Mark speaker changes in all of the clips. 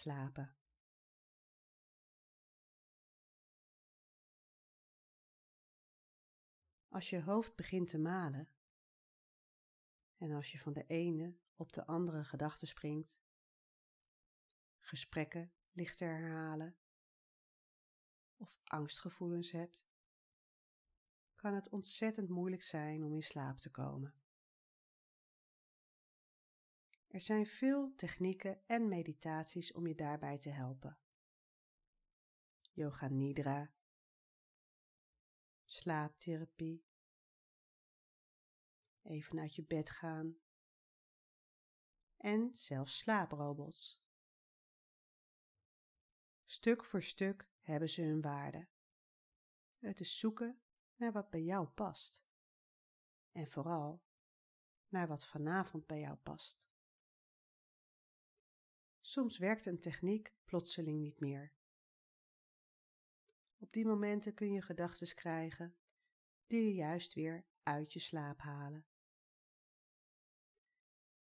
Speaker 1: slapen. Als je hoofd begint te malen en als je van de ene op de andere gedachte springt, gesprekken lichter herhalen of angstgevoelens hebt, kan het ontzettend moeilijk zijn om in slaap te komen. Er zijn veel technieken en meditaties om je daarbij te helpen. Yoga Nidra, slaaptherapie, even uit je bed gaan en zelfs slaaprobots. Stuk voor stuk hebben ze hun waarde. Het is zoeken naar wat bij jou past. En vooral naar wat vanavond bij jou past. Soms werkt een techniek plotseling niet meer. Op die momenten kun je gedachten krijgen die je juist weer uit je slaap halen.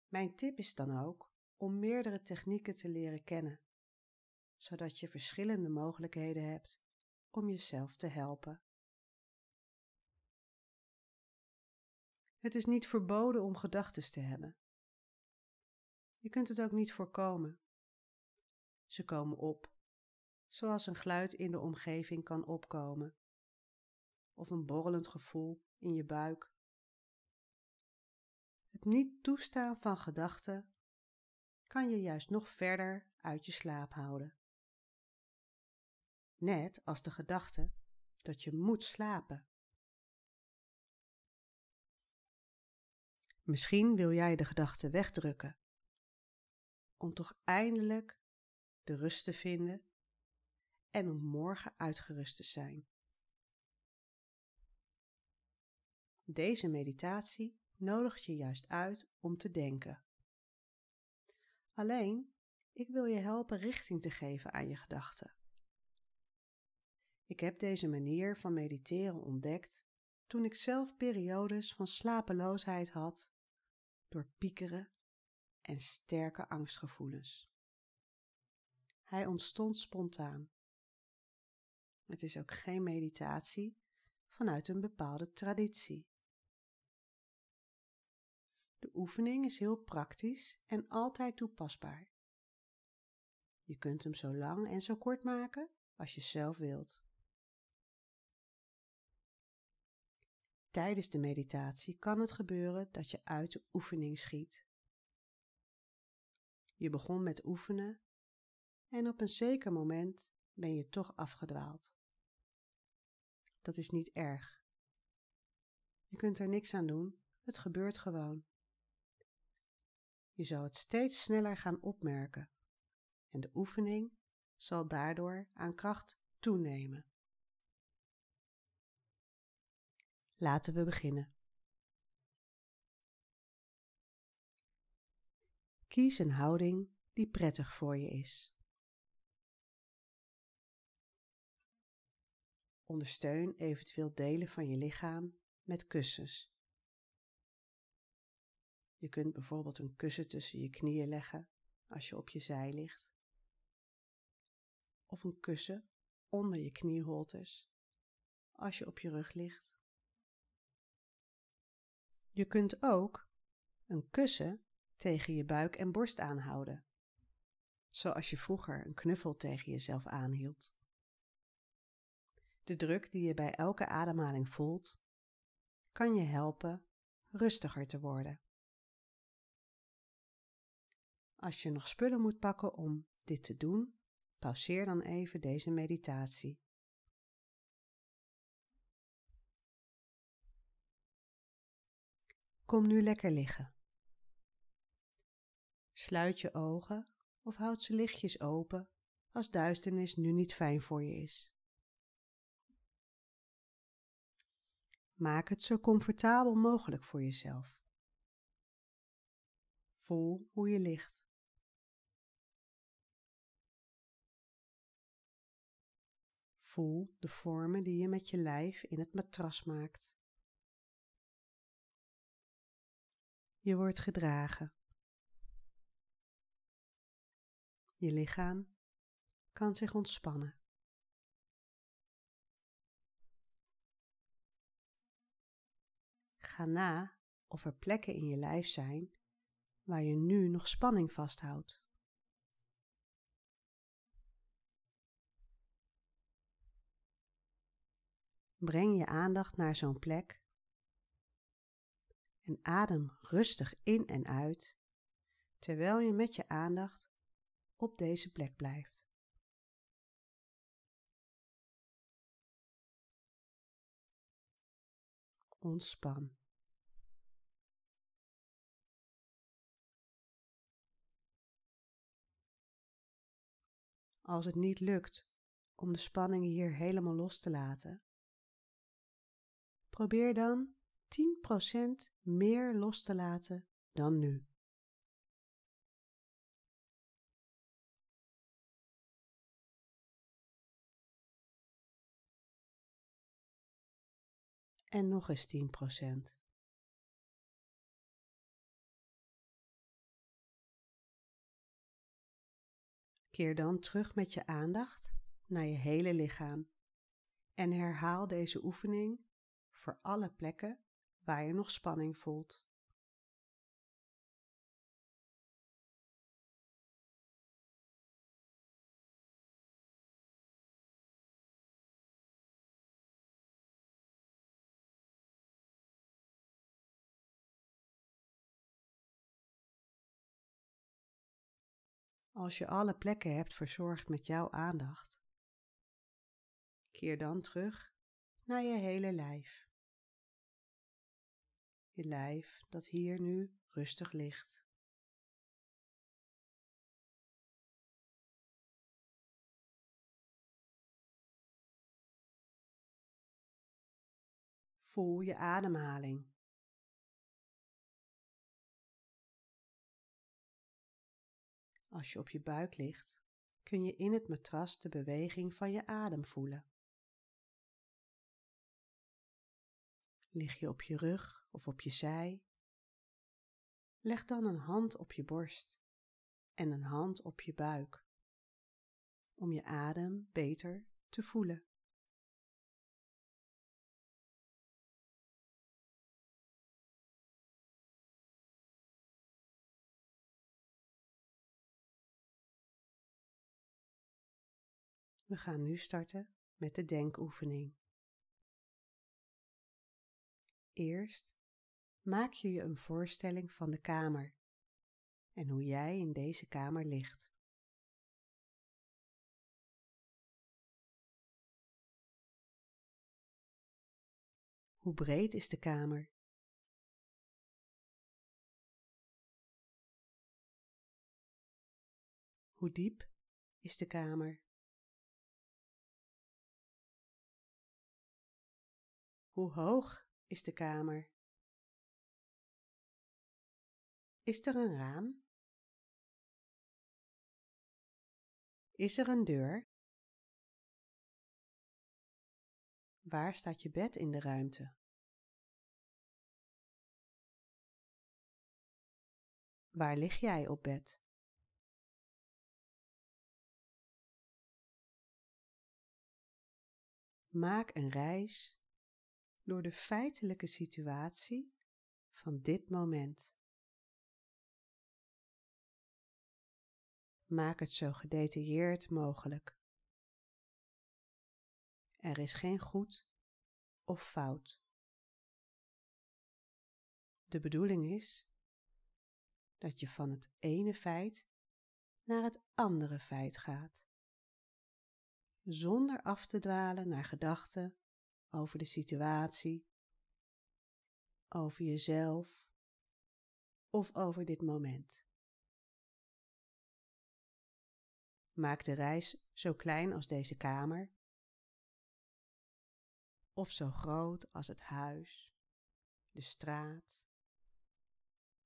Speaker 1: Mijn tip is dan ook om meerdere technieken te leren kennen, zodat je verschillende mogelijkheden hebt om jezelf te helpen. Het is niet verboden om gedachten te hebben. Je kunt het ook niet voorkomen. Ze komen op, zoals een geluid in de omgeving kan opkomen, of een borrelend gevoel in je buik. Het niet toestaan van gedachten kan je juist nog verder uit je slaap houden. Net als de gedachte dat je moet slapen. Misschien wil jij de gedachte wegdrukken, om toch eindelijk de rust te vinden en om morgen uitgerust te zijn. Deze meditatie nodigt je juist uit om te denken. Alleen, ik wil je helpen richting te geven aan je gedachten. Ik heb deze manier van mediteren ontdekt toen ik zelf periodes van slapeloosheid had door piekeren en sterke angstgevoelens. Hij ontstond spontaan. Het is ook geen meditatie vanuit een bepaalde traditie. De oefening is heel praktisch en altijd toepasbaar. Je kunt hem zo lang en zo kort maken als je zelf wilt. Tijdens de meditatie kan het gebeuren dat je uit de oefening schiet. Je begon met oefenen en op een zeker moment ben je toch afgedwaald. Dat is niet erg. Je kunt er niks aan doen, het gebeurt gewoon. Je zal het steeds sneller gaan opmerken en de oefening zal daardoor aan kracht toenemen. Laten we beginnen. Kies een houding die prettig voor je is. Ondersteun eventueel delen van je lichaam met kussens. Je kunt bijvoorbeeld een kussen tussen je knieën leggen als je op je zij ligt. Of een kussen onder je knieholtes als je op je rug ligt. Je kunt ook een kussen tegen je buik en borst aanhouden, zoals je vroeger een knuffel tegen jezelf aanhield. De druk die je bij elke ademhaling voelt, kan je helpen rustiger te worden. Als je nog spullen moet pakken om dit te doen, pauzeer dan even deze meditatie. Kom nu lekker liggen. Sluit je ogen of houd ze lichtjes open als duisternis nu niet fijn voor je is. Maak het zo comfortabel mogelijk voor jezelf. Voel hoe je ligt. Voel de vormen die je met je lijf in het matras maakt. Je wordt gedragen. Je lichaam kan zich ontspannen. Na of er plekken in je lijf zijn waar je nu nog spanning vasthoudt. Breng je aandacht naar zo'n plek en adem rustig in en uit terwijl je met je aandacht op deze plek blijft. Ontspan. Als het niet lukt om de spanning hier helemaal los te laten, probeer dan 10% meer los te laten dan nu. En nog eens 10%. Keer dan terug met je aandacht naar je hele lichaam en herhaal deze oefening voor alle plekken waar je nog spanning voelt. Als je alle plekken hebt verzorgd met jouw aandacht, keer dan terug naar je hele lijf. Je lijf dat hier nu rustig ligt. Voel je ademhaling. Als je op je buik ligt, kun je in het matras de beweging van je adem voelen. Lig je op je rug of op je zij? Leg dan een hand op je borst en een hand op je buik, om je adem beter te voelen. We gaan nu starten met de denkoefening. Eerst maak je je een voorstelling van de kamer en hoe jij in deze kamer ligt. Hoe breed is de kamer? Hoe diep is de kamer? Hoe hoog is de kamer? Is er een raam? Is er een deur? Waar staat je bed in de ruimte? Waar lig jij op bed? Maak een reis door de feitelijke situatie van dit moment. Maak het zo gedetailleerd mogelijk. Er is geen goed of fout. De bedoeling is dat je van het ene feit naar het andere feit gaat, zonder af te dwalen naar gedachten over de situatie, over jezelf of over dit moment. Maak de reis zo klein als deze kamer, of zo groot als het huis, de straat,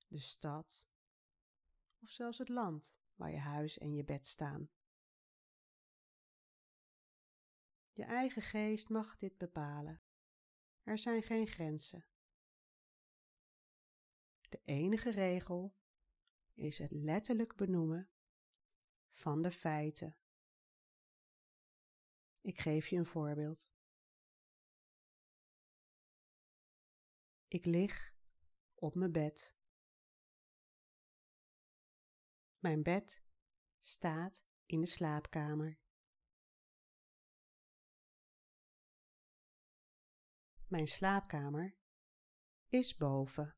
Speaker 1: de stad of zelfs het land waar je huis en je bed staan. Je eigen geest mag dit bepalen. Er zijn geen grenzen. De enige regel is het letterlijk benoemen van de feiten. Ik geef je een voorbeeld. Ik lig op mijn bed. Mijn bed staat in de slaapkamer. Mijn slaapkamer is boven.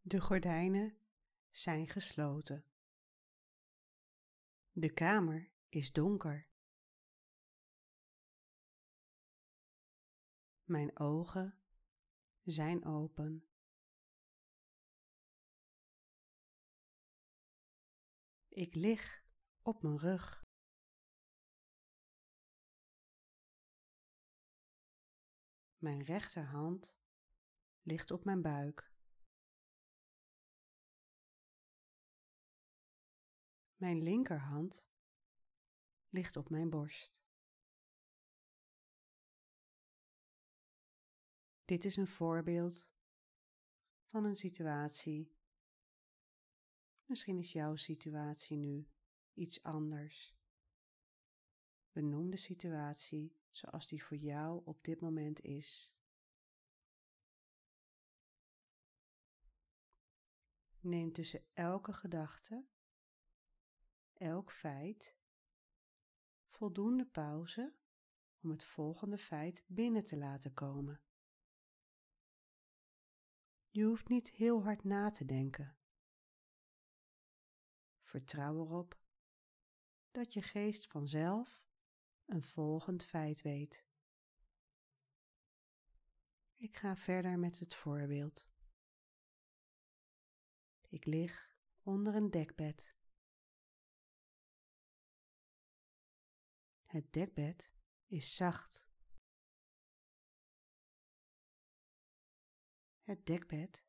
Speaker 1: De gordijnen zijn gesloten. De kamer is donker. Mijn ogen zijn open. Ik lig op mijn rug. Mijn rechterhand ligt op mijn buik. Mijn linkerhand ligt op mijn borst. Dit is een voorbeeld van een situatie. Misschien is jouw situatie nu iets anders. Benoem de situatie zoals die voor jou op dit moment is. Neem tussen elke gedachte, elk feit, voldoende pauze om het volgende feit binnen te laten komen. Je hoeft niet heel hard na te denken. Vertrouw erop dat je geest vanzelf een volgend feit weet. Ik ga verder met het voorbeeld. Ik lig onder een dekbed. Het dekbed is zacht. Het dekbed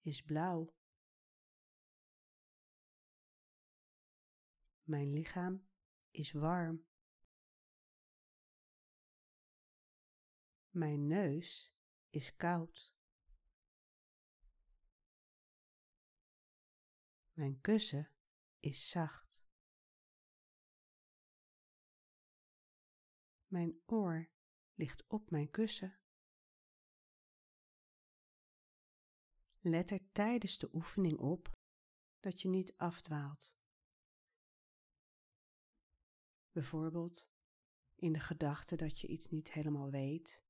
Speaker 1: is blauw. Mijn lichaam is warm. Mijn neus is koud. Mijn kussen is zacht. Mijn oor ligt op mijn kussen. Let er tijdens de oefening op dat je niet afdwaalt. Bijvoorbeeld in de gedachte dat je iets niet helemaal weet,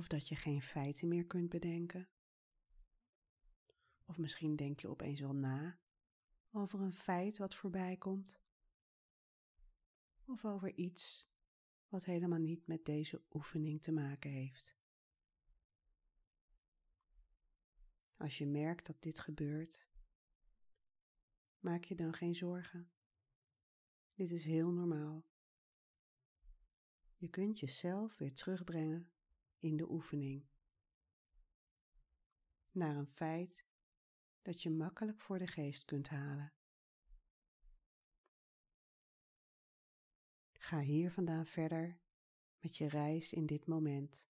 Speaker 1: of dat je geen feiten meer kunt bedenken. Of misschien denk je opeens wel na over een feit wat voorbij komt. Of over iets wat helemaal niet met deze oefening te maken heeft. Als je merkt dat dit gebeurt, maak je dan geen zorgen. Dit is heel normaal. Je kunt jezelf weer terugbrengen in de oefening. Naar een feit dat je makkelijk voor de geest kunt halen. Ga hier vandaan verder met je reis in dit moment.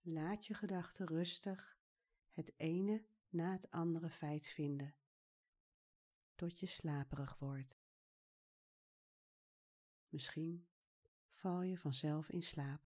Speaker 1: Laat je gedachten rustig het ene na het andere feit vinden, tot je slaperig wordt. Misschien val je vanzelf in slaap.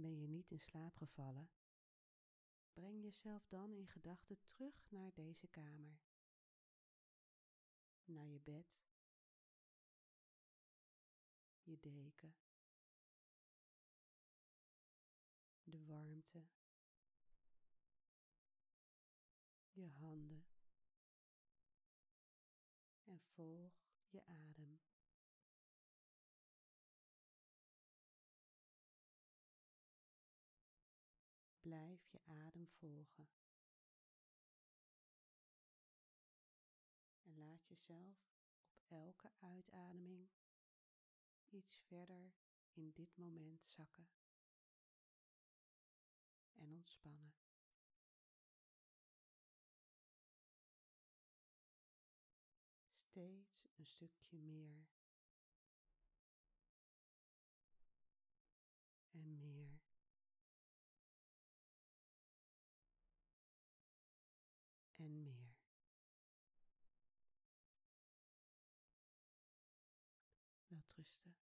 Speaker 1: Ben je niet in slaap gevallen? Breng jezelf dan in gedachten terug naar deze kamer, naar je bed, je deken, de warmte, je handen en volg je adem. Blijf je adem volgen. En laat jezelf op elke uitademing iets verder in dit moment zakken en ontspannen. Steeds een stukje meer en meer. Welterusten.